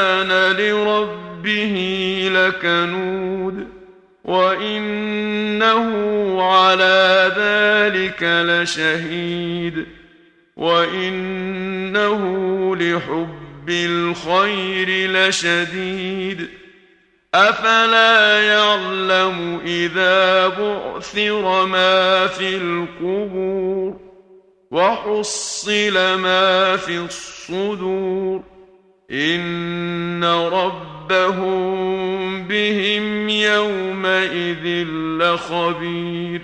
الانسان لربه لكنود وإنه على ذلك لشهيد وإنه لحب الخير لشديد أفلا يعلم إذا بعثر ما في القبور وحصل ما في الصدور ان ربهم بهم يومئذ لخبير